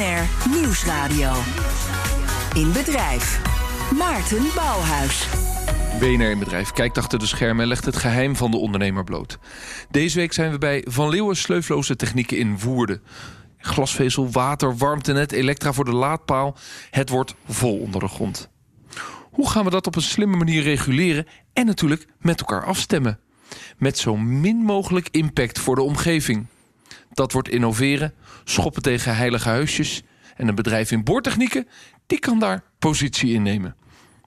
BNR Nieuwsradio. In bedrijf. Maarten Bouwhuis. BNR in bedrijf kijkt achter de schermen en legt het geheim van de ondernemer bloot. Deze week zijn we bij Van Leeuwen Sleufloze Technieken in Woerden. Glasvezel, water, warmtenet, elektra voor de laadpaal. Het wordt vol onder de grond. Hoe gaan we dat op een slimme manier reguleren en natuurlijk met elkaar afstemmen? Met zo min mogelijk impact voor de omgeving. Dat wordt innoveren, schoppen tegen heilige huisjes. En een bedrijf in boortechnieken, die kan daar positie innemen.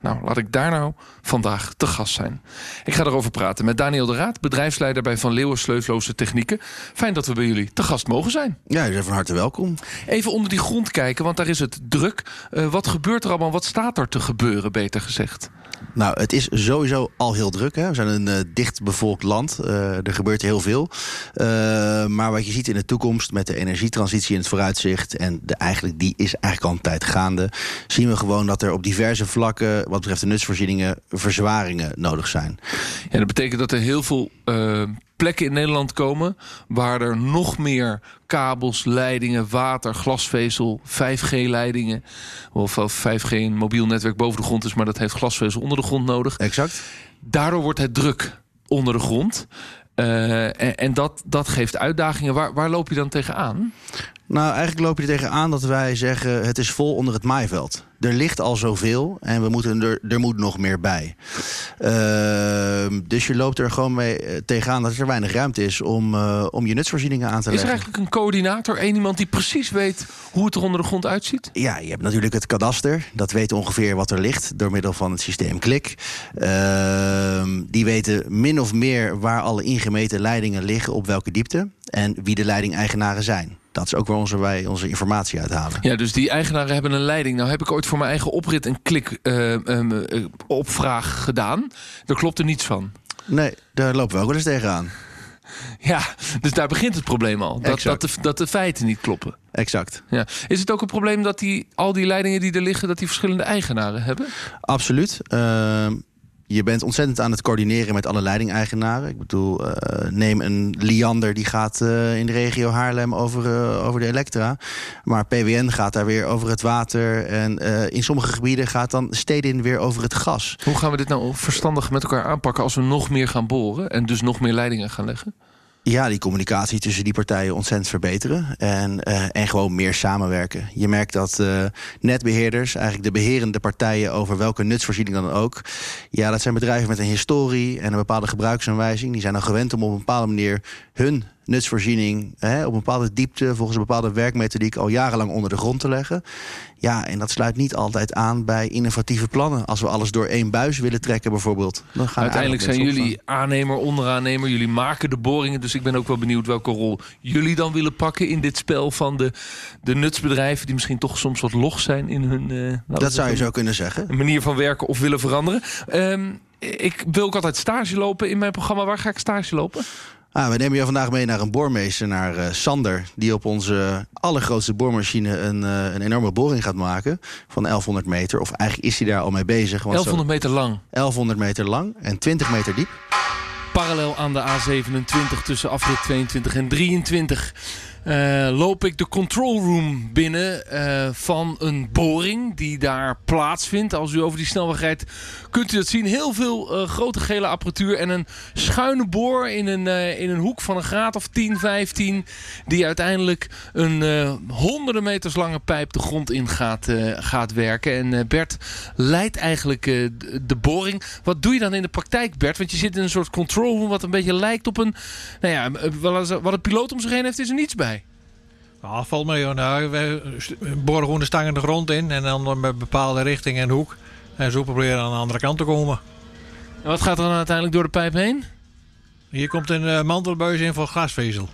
Nou, laat ik daar nou vandaag te gast zijn. Ik ga erover praten met Daniel de Raad, bedrijfsleider bij Van Leeuwen Sleufloze Technieken. Fijn dat we bij jullie te gast mogen zijn. Ja, bent van harte welkom. Even onder die grond kijken, want daar is het druk. Uh, wat gebeurt er allemaal? Wat staat er te gebeuren, beter gezegd? Nou, het is sowieso al heel druk. Hè? We zijn een uh, dicht bevolkt land. Uh, er gebeurt heel veel. Uh, maar wat je ziet in de toekomst met de energietransitie in het vooruitzicht... en de, eigenlijk, die is eigenlijk al een tijd gaande... zien we gewoon dat er op diverse vlakken... wat betreft de nutsvoorzieningen, verzwaringen nodig zijn. Ja, dat betekent dat er heel veel plekken in Nederland komen... waar er nog meer kabels, leidingen, water, glasvezel, 5G-leidingen... of 5G een mobiel netwerk boven de grond is... maar dat heeft glasvezel onder de grond nodig. Exact. Daardoor wordt het druk onder de grond. Uh, en, en dat, dat geeft uitdagingen. Waar, waar loop je dan tegenaan? Nou, eigenlijk loop je er tegenaan dat wij zeggen... het is vol onder het maaiveld. Er ligt al zoveel en we moeten er, er moet nog meer bij. Uh, dus je loopt er gewoon mee tegenaan dat er weinig ruimte is... om, uh, om je nutsvoorzieningen aan te leggen. Is er eigenlijk een coördinator, één iemand die precies weet... hoe het er onder de grond uitziet? Ja, je hebt natuurlijk het kadaster. Dat weet ongeveer wat er ligt door middel van het systeem Klik. Uh, die weten min of meer waar alle ingemeten leidingen liggen... op welke diepte en wie de leidingeigenaren zijn. Dat is ook waar onze, wij onze informatie uithalen. Ja, dus die eigenaren hebben een leiding. Nou heb ik ooit voor mijn eigen oprit een klik uh, um, uh, opvraag gedaan. Daar klopt er niets van. Nee, daar lopen we ook wel eens tegenaan. Ja, dus daar begint het probleem al. Dat, dat, de, dat de feiten niet kloppen. Exact. Ja. Is het ook een probleem dat die, al die leidingen die er liggen... dat die verschillende eigenaren hebben? Absoluut. Uh, je bent ontzettend aan het coördineren met alle leidingeigenaren. Ik bedoel, uh, neem een Liander die gaat uh, in de regio Haarlem over, uh, over de elektra. Maar PWN gaat daar weer over het water. En in sommige gebieden gaat dan Stedin weer over het gas. Hoe gaan we dit nou verstandig met elkaar aanpakken als we nog meer gaan boren en dus nog meer leidingen gaan leggen? Ja, die communicatie tussen die partijen ontzettend verbeteren. En, uh, en gewoon meer samenwerken. Je merkt dat uh, netbeheerders, eigenlijk de beherende partijen over welke nutsvoorziening dan ook. Ja, dat zijn bedrijven met een historie en een bepaalde gebruiksaanwijzing. Die zijn dan gewend om op een bepaalde manier hun nutsvoorziening hè, op een bepaalde diepte, volgens een bepaalde werkmethodiek al jarenlang onder de grond te leggen. Ja, en dat sluit niet altijd aan bij innovatieve plannen. Als we alles door één buis willen trekken, bijvoorbeeld. Dan gaan Uiteindelijk zijn jullie aannemer, onderaannemer. Jullie maken de boringen. Dus ik ben ook wel benieuwd welke rol jullie dan willen pakken in dit spel van de, de nutsbedrijven. die misschien toch soms wat log zijn in hun. Uh, dat zou je zo kunnen zeggen. manier van werken of willen veranderen. Um, ik wil ook altijd stage lopen in mijn programma. Waar ga ik stage lopen? Ah, we nemen je vandaag mee naar een boormeester, naar uh, Sander... die op onze allergrootste boormachine een, uh, een enorme boring gaat maken... van 1100 meter, of eigenlijk is hij daar al mee bezig. Want 1100 meter lang? 1100 meter lang en 20 meter diep. Parallel aan de A27 tussen afrit 22 en 23... Uh, loop ik de control room binnen uh, van een boring die daar plaatsvindt. Als u over die snelweg kunt u dat zien. Heel veel uh, grote gele apparatuur en een schuine boor in een, in een hoek van een graad of 10, 15. Die uiteindelijk een honderden meters lange pijp de grond in gaat, gaat werken. En Bert leidt eigenlijk de boring. Wat doe je dan in de praktijk, Bert? Want je zit in een soort control room wat een beetje lijkt op een... Nou ja, wat een piloot om zich heen heeft, is er niets bij. Ja, valt mee. Nou, we boren gewoon de stangen de grond in en dan met bepaalde richting en hoek. En zo proberen aan de andere kant te komen. En wat gaat er dan uiteindelijk door de pijp heen? Hier komt een uh, mantelbuis in voor glasvezel.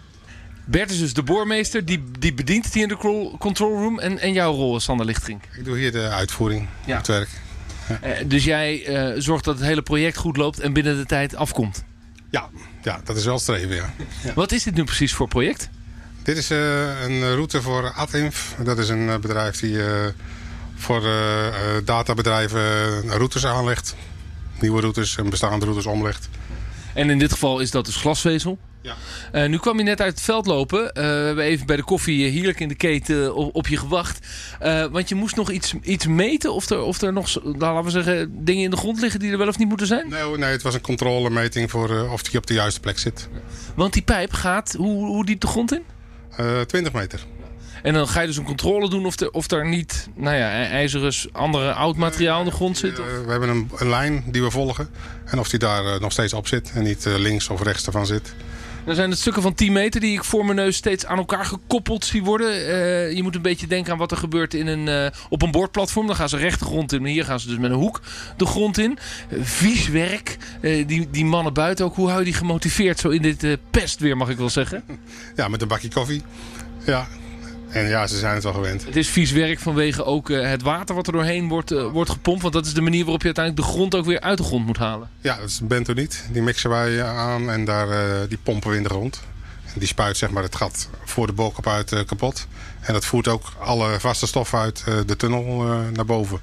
Bert is dus de boormeester, die, die bedient het hier in de control room. En, en jouw rol is Sander Lichtrink? Ik doe hier de uitvoering, ja. het werk. Ja. Uh, dus jij uh, zorgt dat het hele project goed loopt en binnen de tijd afkomt? Ja, ja dat is wel streven, ja. ja. Wat is dit nu precies voor project? Dit is uh, een route voor Adinf. Dat is een uh, bedrijf die uh, voor databedrijven routes aanlegt. Nieuwe routes en bestaande routes omlegt. En in dit geval is dat dus glasvezel? Ja. Eh, nu kwam je net uit het veld lopen. Eh, we hebben even bij de koffie eh, heerlijk in de keten op, op je gewacht. Eh, want je moest nog iets, iets meten of er, of er nog, nou, laten we zeggen, dingen in de grond liggen die er wel of niet moeten zijn? Nee, nee, het was een controlemeting voor eh, of die op de juiste plek zit. Want die pijp gaat, hoe, hoe diep de grond in? Eh 20 meter. En dan ga je dus een controle doen of er, of er niet, nou ja, ijzeren, andere oud materiaal in de grond zit. Eh, of- we hebben een, een lijn die we volgen. En of die daar eh, nog steeds op zit en niet eh, links of rechts ervan zit. Dan zijn het stukken van 10 meter die ik voor mijn neus steeds aan elkaar gekoppeld zie worden. Eh, je moet een beetje denken aan wat er gebeurt in een, eh, op een bordplatform. Dan gaan ze recht de grond in, maar hier gaan ze dus met een hoek de grond in. Eh, vies werk. Eh, die, die mannen buiten ook, hoe hou je die gemotiveerd zo in dit eh, pestweer, mag ik wel zeggen? Ja, met een bakje koffie. Ja. En ja, ze zijn het wel gewend. Het is vies werk vanwege ook eh, het water wat er doorheen wordt, eh, wordt gepompt. Want dat is de manier waarop je uiteindelijk de grond ook weer uit de grond moet halen. Ja, dat is bentoniet. Die mixen wij eh, aan en daar, die pompen we in de grond. En die spuit zeg maar, het gat voor de bolkap uit kapot. En dat voert ook alle vaste stof uit de tunnel naar boven.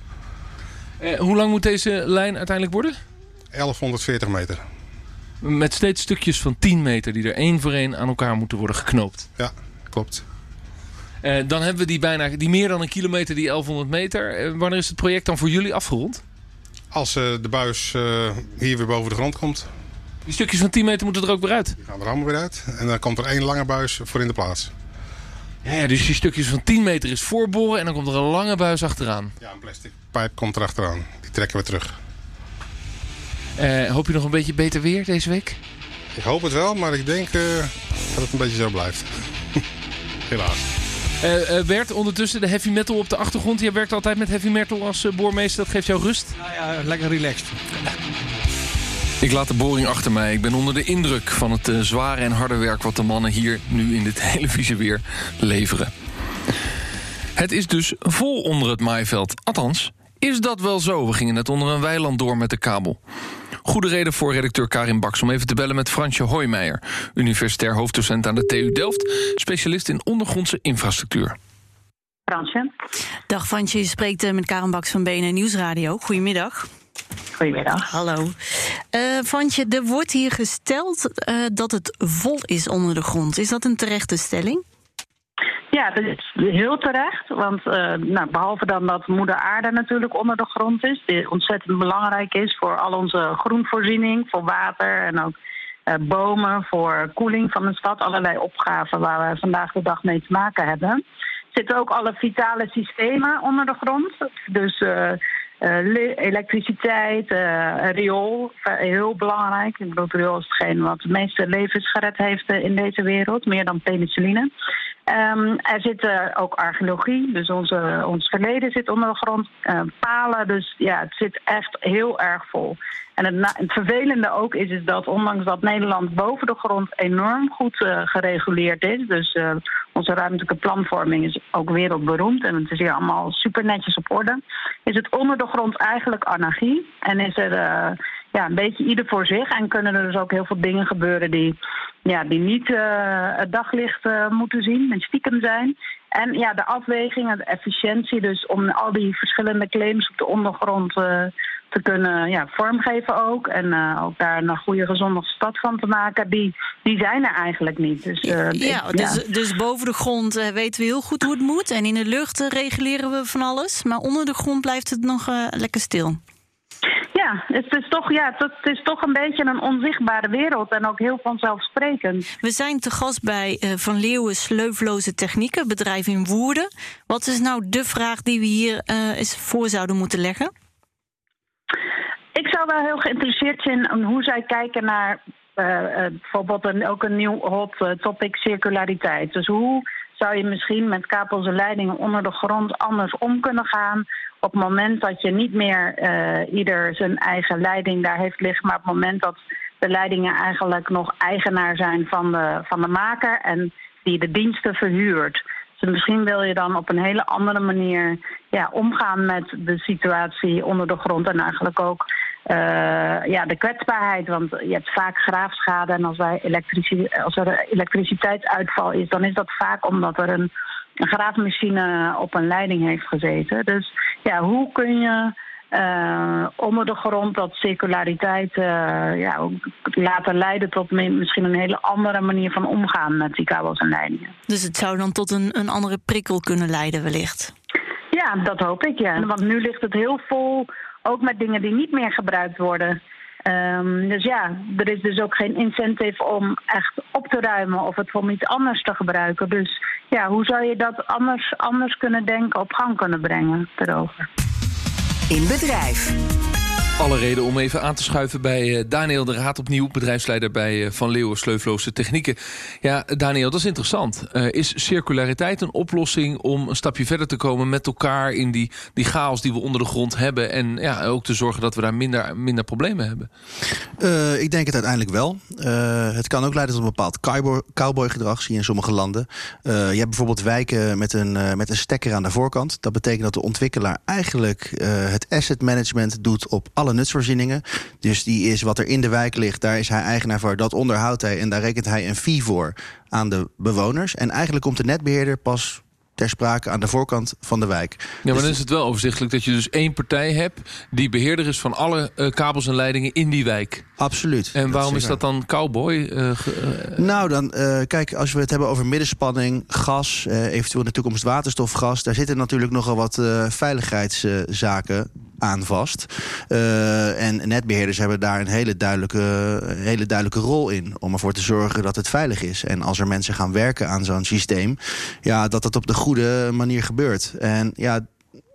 Eh, hoe lang moet deze lijn uiteindelijk worden? 1140 meter. Met steeds stukjes van 10 meter die er één voor één aan elkaar moeten worden geknoopt. Ja, klopt. Eh, dan hebben we die bijna die meer dan een kilometer, die 1100 meter. Eh, wanneer is het project dan voor jullie afgerond? Als eh, de buis hier weer boven de grond komt, Die stukjes van 10 meter moeten er ook weer uit. die gaan er allemaal weer uit. En dan komt er één lange buis voor in de plaats. Ja, ja, dus die stukjes van 10 meter is voorboren en dan komt er een lange buis achteraan. Ja, een plastic pijp komt erachteraan. Die trekken we terug. Hoop je nog een beetje beter weer deze week? Ik hoop het wel, maar ik denk dat het een beetje zo blijft. Helaas. Eh, eh, Bert, ondertussen de heavy metal op de achtergrond. Jij werkt altijd met heavy metal als eh, boormeester. Dat geeft jou rust? Nou ja, lekker relaxed. Ik laat de boring achter mij. Ik ben onder de indruk van het eh, zware en harde werk... wat de mannen hier nu in dit hele weer leveren. Het is dus vol onder het maaiveld. Althans, is dat wel zo? We gingen net onder een weiland door met de kabel. Goede reden voor redacteur Karin Baks om even te bellen met Fransje Hoijmeijer... universitair hoofddocent aan de TU Delft... specialist in ondergrondse infrastructuur. Fransje, Dag Fransje, je spreekt eh, met Karen Baks van BNN Nieuwsradio. Goedemiddag. goedemiddag. Hallo. Eh Fransje, er wordt hier gesteld eh, dat het vol is onder de grond. Is dat een terechte stelling? Ja, dat is heel terecht. Want eh, nou, behalve dan dat moeder aarde natuurlijk onder de grond is... die ontzettend belangrijk is voor al onze groenvoorziening... voor water en ook eh, bomen, voor koeling van de stad... allerlei opgaven waar we vandaag de dag mee te maken hebben... zitten ook alle vitale systemen onder de grond. Dus eh, elektriciteit, eh, riool, eh, heel belangrijk. Ik bedoel, riool is hetgeen wat de meeste levens gered heeft eh, in deze wereld, meer dan penicilline. Ehm, er zit eh, ook archeologie, dus onze, ons verleden zit onder de grond. Eh, palen, dus ja, het zit echt heel erg vol. En het, vervelende ook is, is dat ondanks dat Nederland boven de grond enorm goed eh, gereguleerd is, dus eh, onze ruimtelijke planvorming is ook wereldberoemd en het is hier allemaal super netjes op orde, is het onder de grond eigenlijk anarchie. En is er eh, ja, een beetje ieder voor zich en kunnen er dus ook heel veel dingen gebeuren die, ja, die niet het daglicht moeten zien en stiekem zijn. En ja, de afweging de efficiëntie, dus om al die verschillende claims op de ondergrond eh, te kunnen ja, vormgeven ook. En eh, ook daar een goede, gezonde stad van te maken, die, die zijn er eigenlijk niet. Dus, eh, ja, ik- dus, dus boven de grond eh, weten we heel goed hoe het moet. En in de lucht reguleren we van alles. Maar onder de grond blijft het nog lekker stil. Ja, het is, toch, ja, het is toch een beetje een onzichtbare wereld en ook heel vanzelfsprekend. We zijn te gast bij Van Leeuwen Sleufloze Technieken, bedrijf in Woerden. Wat is nou de vraag die we hier eh, eens voor zouden moeten leggen? Wel heel geïnteresseerd in hoe zij kijken naar eh, eh, bijvoorbeeld een, ook een nieuw hot eh, topic circulariteit. Dus hoe zou je misschien met kabels en leidingen onder de grond anders om kunnen gaan op het moment dat je niet meer ieder zijn eigen leiding daar heeft liggen, maar op het moment dat de leidingen eigenlijk nog eigenaar zijn van de, van de maker en die de diensten verhuurt. Dus misschien wil je dan op een hele andere manier ja, omgaan met de situatie onder de grond en eigenlijk ook ja, de kwetsbaarheid. Want je hebt vaak graafschade en als, wij elektrici als er elektriciteitsuitval is, dan is dat vaak omdat er een, een graafmachine op een leiding heeft gezeten. Dus ja, hoe kun je eh, onder de grond dat circulariteit uh, ja, laten leiden tot misschien een hele andere manier van omgaan met die kabels en leidingen. Dus het zou dan tot een, een andere prikkel kunnen leiden, wellicht? Ja, dat hoop ik, ja. Want nu ligt het heel vol, ook met dingen die niet meer gebruikt worden. Um, dus ja, er is dus ook geen incentive om echt op te ruimen of het om iets anders te gebruiken. Dus ja, hoe zou je dat anders, anders kunnen denken, op gang kunnen brengen erover? In bedrijf. Alle reden om even aan te schuiven bij eh, Daniel de Raad opnieuw, bedrijfsleider bij eh, Van Leeuwen Sleufloze Technieken. Ja, Daniel, dat is interessant. Uh, is circulariteit een oplossing om een stapje verder te komen met elkaar in die, die chaos die we onder de grond hebben en ja, ook te zorgen dat we daar minder, minder problemen hebben? Ik denk het uiteindelijk wel. Het kan ook leiden tot een bepaald cowboy gedrag, zie je in sommige landen. je hebt bijvoorbeeld wijken met een, met een stekker aan de voorkant. Dat betekent dat de ontwikkelaar eigenlijk het asset management doet op alle alle nutsvoorzieningen. Dus die is wat er in de wijk ligt, daar is hij eigenaar voor. Dat onderhoudt hij en daar rekent hij een fee voor aan de bewoners. En eigenlijk komt de netbeheerder pas ter sprake aan de voorkant van de wijk. Ja, maar dus dan is het wel overzichtelijk dat je dus één partij hebt... die beheerder is van alle uh, kabels en leidingen in die wijk. Absoluut. En waarom is, dat dan cowboy? Uh, uh, nou, dan kijk, als we het hebben over middenspanning, gas... eventueel in de toekomst waterstofgas... daar zitten natuurlijk nogal wat veiligheidszaken aan vast. Uh, en netbeheerders hebben daar een hele duidelijke, hele duidelijke rol in. Om ervoor te zorgen dat het veilig is. En als er mensen gaan werken aan zo'n systeem, ja, dat dat op de goede manier gebeurt. En ja,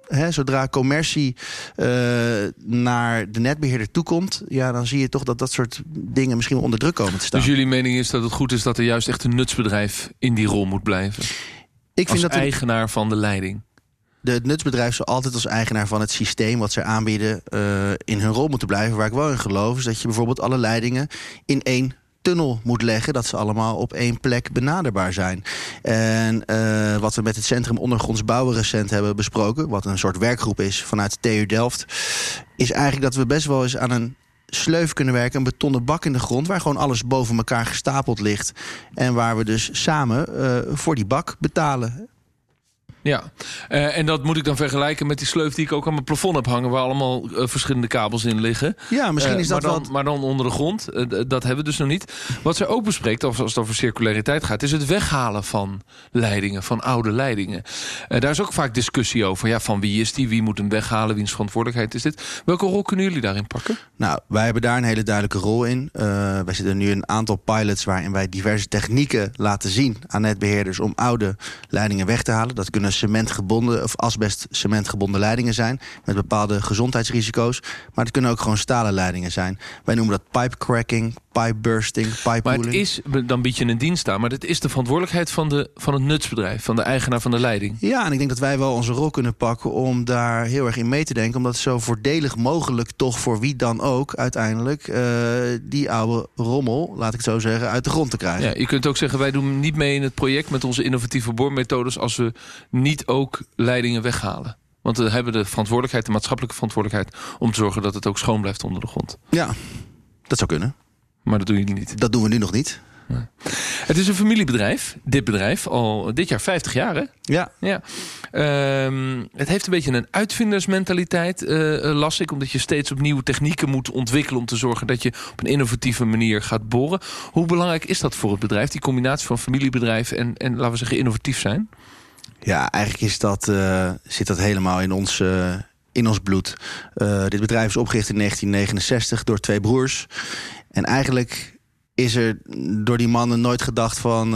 He, zodra commercie uh, naar de netbeheerder toekomt... Ja, dan zie je toch dat dat soort dingen misschien wel onder druk komen te staan. Dus jullie mening is dat het goed is dat er juist echt een nutsbedrijf in die rol moet blijven? Ik vind Als dat eigenaar van de leiding de, het nutsbedrijf zal altijd als eigenaar van het systeem wat ze aanbieden uh, in hun rol moeten blijven. Waar ik wel in geloof is dat je bijvoorbeeld alle leidingen in één tunnel moet leggen. Dat ze allemaal op één plek benaderbaar zijn. En uh, wat we met het Centrum Ondergronds Bouwen recent hebben besproken... wat een soort werkgroep is vanuit TU Delft... is eigenlijk dat we best wel eens aan een sleuf kunnen werken. Een betonnen bak in de grond waar gewoon alles boven elkaar gestapeld ligt. En waar we dus samen uh, voor die bak betalen. Ja, uh, en dat moet ik dan vergelijken met die sleuf die ik ook aan mijn plafond heb hangen... waar allemaal uh, verschillende kabels in liggen. Ja, misschien is dat maar dan, wat... Maar dan onder de grond, dat hebben we dus nog niet. Wat zij ook bespreekt, als het over circulariteit gaat... is het weghalen van leidingen, van oude leidingen. daar is ook vaak discussie over. Ja, van wie is die, wie moet hem weghalen, wiens verantwoordelijkheid is dit? Welke rol kunnen jullie daarin pakken? Nou, wij hebben daar een hele duidelijke rol in. wij zitten nu een aantal pilots waarin wij diverse technieken laten zien... aan netbeheerders om oude leidingen weg te halen. Dat kunnen cementgebonden of asbest cementgebonden leidingen zijn. Met bepaalde gezondheidsrisico's. Maar het kunnen ook gewoon stalen leidingen zijn. Wij noemen dat pipe cracking, pipe bursting, pipe Maar het is, dan bied je een dienst aan. Maar het is de verantwoordelijkheid van, de, van het nutsbedrijf. Van de eigenaar van de leiding. Ja, en ik denk dat wij wel onze rol kunnen pakken om daar heel erg in mee te denken. Omdat het zo voordelig mogelijk toch voor wie dan ook uiteindelijk uh, die oude rommel, laat ik het zo zeggen, uit de grond te krijgen. Ja, je kunt ook zeggen, wij doen niet mee in het project met onze innovatieve boormethodes als we niet ook leidingen weghalen. Want we hebben de verantwoordelijkheid, de maatschappelijke verantwoordelijkheid... om te zorgen dat het ook schoon blijft onder de grond. Ja, dat zou kunnen. Maar dat doen jullie niet. Dat doen we nu nog niet. Nee. Het is een familiebedrijf, dit bedrijf, al dit jaar 50 jaar hè? Ja. ja. Um, het heeft een beetje een uitvindersmentaliteit, uh, las ik. Omdat je steeds opnieuw technieken moet ontwikkelen... om te zorgen dat je op een innovatieve manier gaat boren. Hoe belangrijk is dat voor het bedrijf? Die combinatie van familiebedrijf en, en laten we zeggen innovatief zijn? Ja, eigenlijk is dat, uh, zit dat helemaal in ons, uh, in ons bloed. Uh, dit bedrijf is opgericht in 1969 door twee broers. En eigenlijk is er door die mannen nooit gedacht van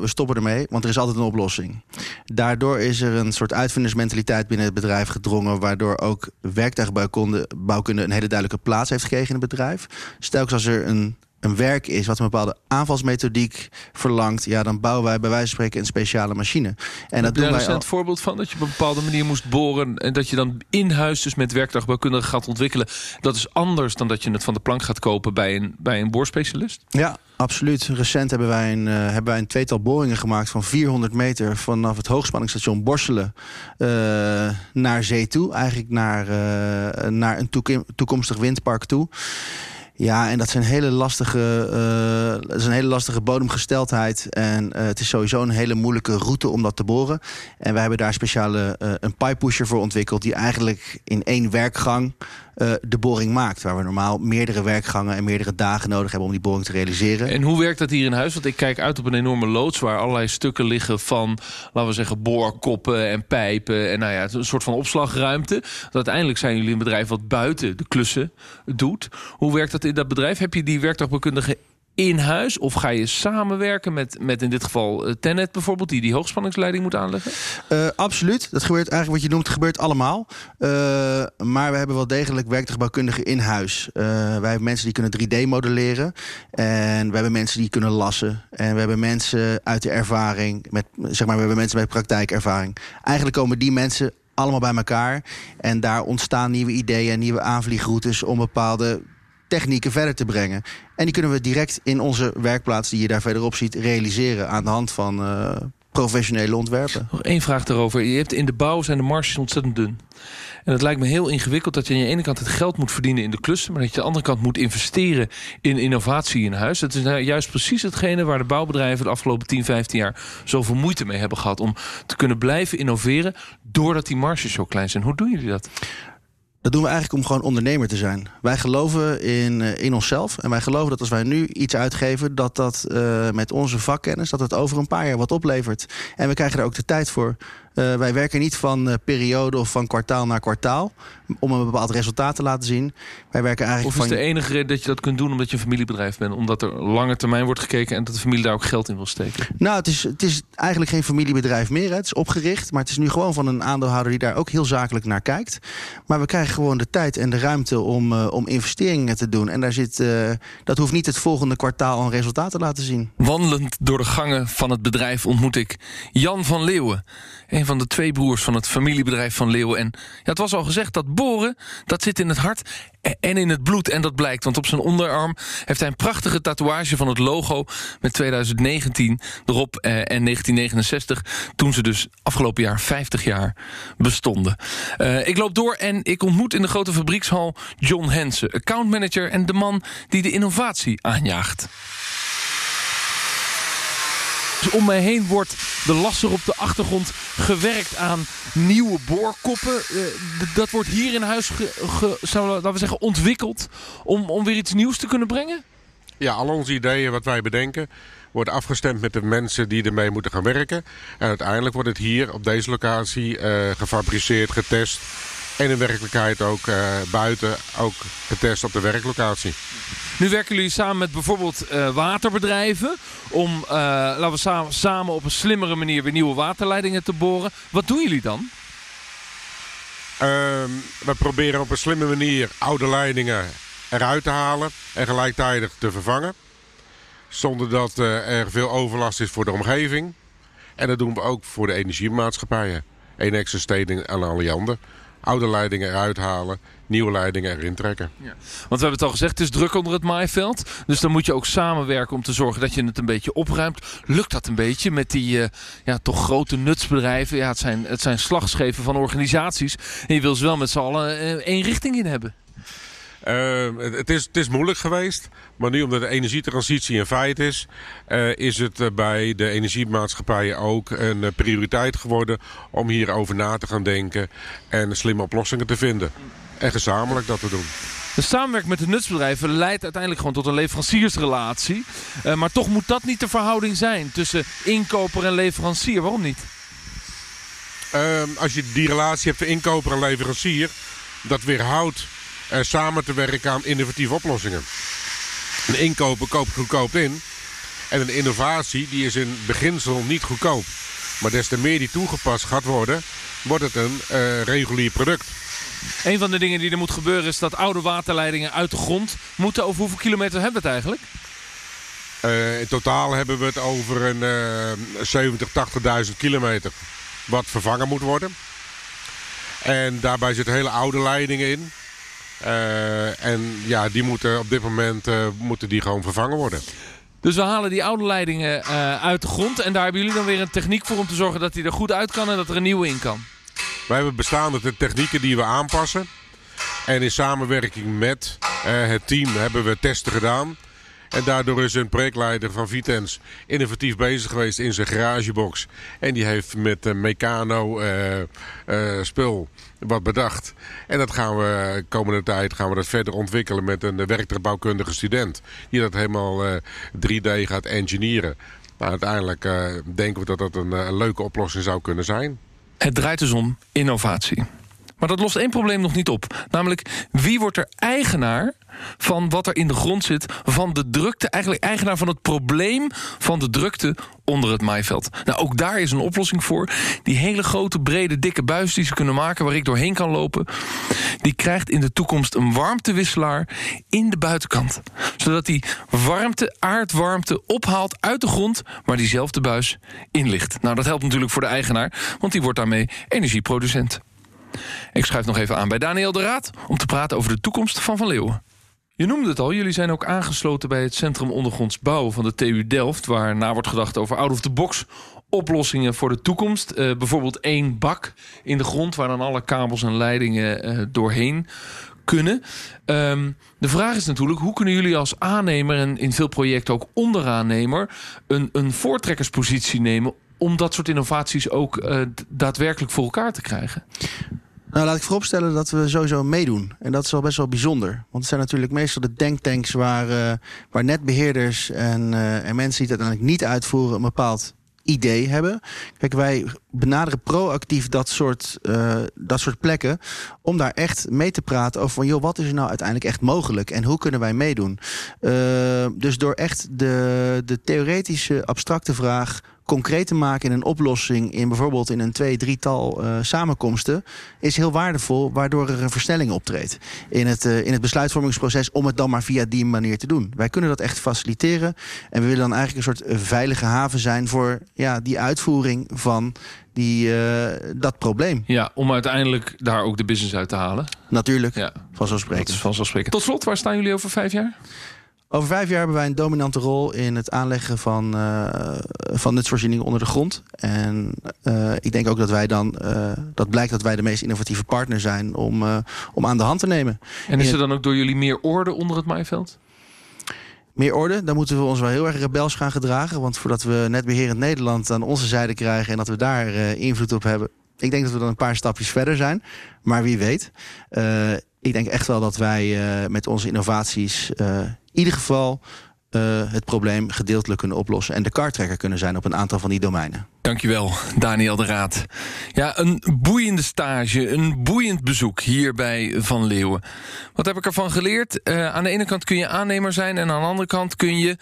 we stoppen ermee, want er is altijd een oplossing. Daardoor is er een soort uitvindersmentaliteit binnen het bedrijf gedrongen, waardoor ook werktuigbouwkunde een hele duidelijke plaats heeft gekregen in het bedrijf. Stelkens als er een een werk is wat een bepaalde aanvalsmethodiek verlangt, ja, dan bouwen wij bij wijze van spreken een speciale machine. En Heb dat doen wij. Een al... voorbeeld van dat je op een bepaalde manier moest boren en dat je dan in huis dus met werktuigbouwkunde gaat ontwikkelen. Dat is anders dan dat je het van de plank gaat kopen bij een, bij een boorspecialist? Ja, absoluut. Recent hebben wij, een, uh, hebben wij een tweetal boringen gemaakt van 400 meter vanaf het hoogspanningsstation Borselen uh, naar zee toe. Eigenlijk naar, uh, naar een toekomstig windpark toe. Ja, en dat, zijn hele lastige, uh, dat is een hele lastige bodemgesteldheid. En uh, het is sowieso een hele moeilijke route om dat te boren. En wij hebben daar speciale uh, een pipe pusher voor ontwikkeld... die eigenlijk in één werkgang de boring maakt. Waar we normaal meerdere werkgangen en meerdere dagen nodig hebben... om die boring te realiseren. En hoe werkt dat hier in huis? Want ik kijk uit op een enorme loods... waar allerlei stukken liggen van, laten we zeggen, boorkoppen en pijpen. En nou ja, een soort van opslagruimte. Uiteindelijk zijn jullie een bedrijf wat buiten de klussen doet. Hoe werkt dat in dat bedrijf? Heb je die werktuigbouwkundige in huis? Of ga je samenwerken met, met in dit geval uh, Tenet bijvoorbeeld... die die hoogspanningsleiding moet aanleggen? Uh, absoluut. Dat gebeurt eigenlijk wat je noemt, gebeurt allemaal. Uh, maar we hebben wel degelijk werktuigbouwkundigen in huis. wij hebben mensen die kunnen 3D modelleren. En we hebben mensen die kunnen lassen. En we hebben mensen uit de ervaring. Met, zeg maar, we hebben mensen met praktijkervaring. Eigenlijk komen die mensen allemaal bij elkaar. En daar ontstaan nieuwe ideeën nieuwe aanvliegroutes... om bepaalde technieken verder te brengen. En die kunnen we direct in onze werkplaats, die je daar verderop ziet, realiseren aan de hand van uh, professionele ontwerpen. Nog één vraag daarover. Je hebt in de bouw zijn de marges ontzettend dun. En het lijkt me heel ingewikkeld dat je aan de ene kant het geld moet verdienen in de klussen, maar dat je aan de andere kant moet investeren in innovatie in huis. Dat is nou juist precies hetgene waar de bouwbedrijven de afgelopen 10, 15 jaar zoveel moeite mee hebben gehad. Om te kunnen blijven innoveren doordat die marges zo klein zijn. Hoe doen jullie dat? Dat doen we eigenlijk om gewoon ondernemer te zijn. Wij geloven in, uh, in onszelf. En wij geloven dat als wij nu iets uitgeven... dat dat uh, met onze vakkennis dat het over een paar jaar wat oplevert. En we krijgen er ook de tijd voor. Uh, wij werken niet van uh, periode of van kwartaal naar kwartaal om een bepaald resultaat te laten zien. Wij werken eigenlijk of is van... de enige reden dat je dat kunt doen omdat je een familiebedrijf bent? Omdat er lange termijn wordt gekeken en dat de familie daar ook geld in wil steken? Nou, het is, het is eigenlijk geen familiebedrijf meer. Hè. Het is opgericht, maar het is nu gewoon van een aandeelhouder die daar ook heel zakelijk naar kijkt. Maar we krijgen gewoon de tijd en de ruimte om, uh, om investeringen te doen. En daar zit, dat hoeft niet het volgende kwartaal een resultaat te laten zien. Wandelend door de gangen van het bedrijf ontmoet ik Jan van Leeuwen van de twee broers van het familiebedrijf van Leeuwen. En ja, het was al gezegd dat boren, dat zit in het hart en in het bloed. En dat blijkt, want op zijn onderarm heeft hij een prachtige tatoeage van het logo met 2019 erop eh, en 1969. Toen ze dus afgelopen jaar 50 jaar bestonden. Uh, ik loop door en ik ontmoet in de grote fabriekshal John Hensen, accountmanager en de man die de innovatie aanjaagt. Om mij heen wordt de lasser op de achtergrond gewerkt aan nieuwe boorkoppen. Uh, dat wordt hier in huis, ge, we zeggen, ontwikkeld om, om weer iets nieuws te kunnen brengen? Ja, al onze ideeën wat wij bedenken wordt afgestemd met de mensen die ermee moeten gaan werken. En uiteindelijk wordt het hier op deze locatie uh, gefabriceerd, getest en in werkelijkheid ook uh, buiten ook getest op de werklocatie. Nu werken jullie samen met bijvoorbeeld uh, waterbedrijven om, uh, laten we samen, samen op een slimmere manier weer nieuwe waterleidingen te boren. Wat doen jullie dan? Ehm, we proberen op een slimme manier oude leidingen eruit te halen en gelijktijdig te vervangen. Zonder dat er veel overlast is voor de omgeving. En dat doen we ook voor de energiemaatschappijen. Enex, Steding en Alliander oude leidingen eruit halen, nieuwe leidingen erin trekken. Ja. Want we hebben het al gezegd, het is druk onder het maaiveld. Dus dan moet je ook samenwerken om te zorgen dat je het een beetje opruimt. Lukt dat een beetje met die uh, ja, toch grote nutsbedrijven? Ja, het, zijn, het zijn slagschepen van organisaties. En je wil ze wel met z'n allen uh, één richting in hebben. Uh, het, is, het is moeilijk geweest, maar nu omdat de energietransitie een feit is, uh, is het uh, bij de energiemaatschappijen ook een prioriteit geworden om hierover na te gaan denken en slimme oplossingen te vinden. En gezamenlijk dat te doen. De samenwerking met de nutsbedrijven leidt uiteindelijk gewoon tot een leveranciersrelatie. maar toch moet dat niet de verhouding zijn tussen inkoper en leverancier. Waarom niet? Ehm, als je die relatie hebt van inkoper en leverancier, dat weerhoudt samen te werken aan innovatieve oplossingen. Een inkoper koopt goedkoop in. En een innovatie die is in beginsel niet goedkoop. Maar des te meer die toegepast gaat worden, wordt het een uh, regulier product. Een van de dingen die er moet gebeuren is dat oude waterleidingen uit de grond moeten. Over hoeveel kilometer hebben we het eigenlijk? Uh, in totaal hebben we het over een uh, 70, 80.000 kilometer wat vervangen moet worden. En daarbij zitten hele oude leidingen in. Uh, en ja, die moeten op dit moment uh, moeten die gewoon vervangen worden. Dus we halen die oude leidingen uh, uit de grond. En daar hebben jullie dan weer een techniek voor om te zorgen dat die er goed uit kan en dat er een nieuwe in kan. Wij hebben bestaande technieken die we aanpassen. En in samenwerking met eh, het team hebben we testen gedaan. En daardoor is een projectleider van Vitens innovatief bezig geweest in zijn garagebox. En die heeft met een Meccano eh, eh, spul wat bedacht. En dat gaan we komende tijd gaan we dat verder ontwikkelen met een werktuigbouwkundige student. Die dat helemaal eh, 3D gaat engineeren. Maar uiteindelijk eh, denken we dat dat een, eh, een leuke oplossing zou kunnen zijn. Het draait dus om innovatie. Maar dat lost één probleem nog niet op. Namelijk, wie wordt er eigenaar van wat er in de grond zit... van de drukte, eigenlijk eigenaar van het probleem van de drukte onder het maaiveld. Nou, ook daar is een oplossing voor. Die hele grote, brede, dikke buis die ze kunnen maken... waar ik doorheen kan lopen... die krijgt in de toekomst een warmtewisselaar in de buitenkant. Zodat die warmte, aardwarmte ophaalt uit de grond... waar diezelfde buis in ligt. Nou, dat helpt natuurlijk voor de eigenaar... want die wordt daarmee energieproducent. Ik schuif nog even aan bij Daniel de Raad... om te praten over de toekomst van Van Leeuwen. Je noemde het al, jullie zijn ook aangesloten bij het Centrum Ondergronds Bouwen van de TU Delft... waar na wordt gedacht over out-of-the-box oplossingen voor de toekomst. Eh, bijvoorbeeld één bak in de grond waar dan alle kabels en leidingen eh, doorheen kunnen. Ehm, de vraag is natuurlijk, hoe kunnen jullie als aannemer... en in veel projecten ook onderaannemer... een, een voortrekkerspositie nemen om dat soort innovaties ook eh, daadwerkelijk voor elkaar te krijgen? Nou, laat ik vooropstellen dat we sowieso meedoen. En dat is wel best wel bijzonder. Want het zijn natuurlijk meestal de denktanks waar, eh, waar netbeheerders en, eh, en mensen die het uiteindelijk niet uitvoeren een bepaald idee hebben. Kijk, wij benaderen proactief dat soort, eh, dat soort plekken om daar echt mee te praten over van joh, wat is er nou uiteindelijk echt mogelijk en hoe kunnen wij meedoen? Dus door echt de, de theoretische abstracte vraag concreet te maken in een oplossing in bijvoorbeeld in een twee, drietal eh, samenkomsten is heel waardevol, waardoor er een versnelling optreedt in het, eh, in het besluitvormingsproces om het dan maar via die manier te doen. Wij kunnen dat echt faciliteren en we willen dan eigenlijk een soort eh, veilige haven zijn voor ja, die uitvoering van die, dat probleem. Ja, om uiteindelijk daar ook de business uit te halen. Natuurlijk, Ja, vanzelfsprekend. vanzelfsprekend. Tot slot, waar staan jullie over vijf jaar? Over vijf jaar hebben wij een dominante rol in het aanleggen van, eh, van nutsvoorzieningen onder de grond. En eh, ik denk ook dat wij dan, eh, dat blijkt dat wij de meest innovatieve partner zijn om, om aan de hand te nemen. En is er dan ook door jullie meer orde onder het maaiveld? Meer orde, dan moeten we ons wel heel erg rebels gaan gedragen. Want voordat we netbeherend Nederland aan onze zijde krijgen en dat we daar invloed op hebben. Ik denk dat we dan een paar stapjes verder zijn. Maar wie weet. Ik denk echt wel dat wij met onze innovaties in ieder geval eh, het probleem gedeeltelijk kunnen oplossen. En de kartrekker kunnen zijn op een aantal van die domeinen. Dankjewel, Daniel de Raad. Ja, een boeiende stage, een boeiend bezoek hier bij Van Leeuwen. Wat heb ik ervan geleerd? Eh, aan de ene kant kun je aannemer zijn... en aan de andere kant kun je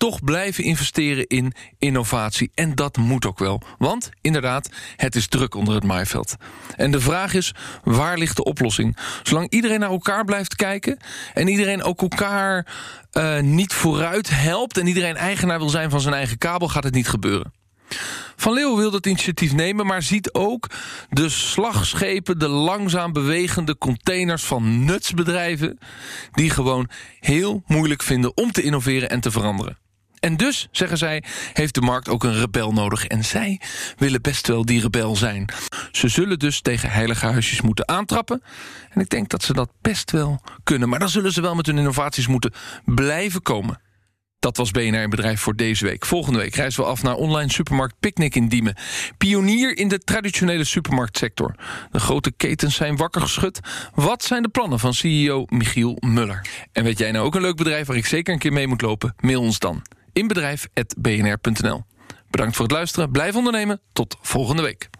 toch blijven investeren in innovatie. En dat moet ook wel. Want, inderdaad, het is druk onder het maaiveld. En de vraag is, waar ligt de oplossing? Zolang iedereen naar elkaar blijft kijken... en iedereen ook elkaar eh, niet vooruit helpt... en iedereen eigenaar wil zijn van zijn eigen kabel... gaat het niet gebeuren. Van Leeuwen wil dat initiatief nemen, maar ziet ook de slagschepen, de langzaam bewegende containers van nutsbedrijven, die gewoon heel moeilijk vinden om te innoveren en te veranderen. En dus, zeggen zij, heeft de markt ook een rebel nodig. En zij willen best wel die rebel zijn. Ze zullen dus tegen heilige huisjes moeten aantrappen. En ik denk dat ze dat best wel kunnen. Maar dan zullen ze wel met hun innovaties moeten blijven komen. Dat was BNR in Bedrijf voor deze week. Volgende week reizen we af naar online supermarkt Picnic in Diemen. Pionier in de traditionele supermarktsector. De grote ketens zijn wakker geschud. Wat zijn de plannen van CEO Michiel Muller? En weet jij nou ook een leuk bedrijf waar ik zeker een keer mee moet lopen? Mail ons dan. Inbedrijf.bnr.nl Bedankt voor het luisteren. Blijf ondernemen. Tot volgende week.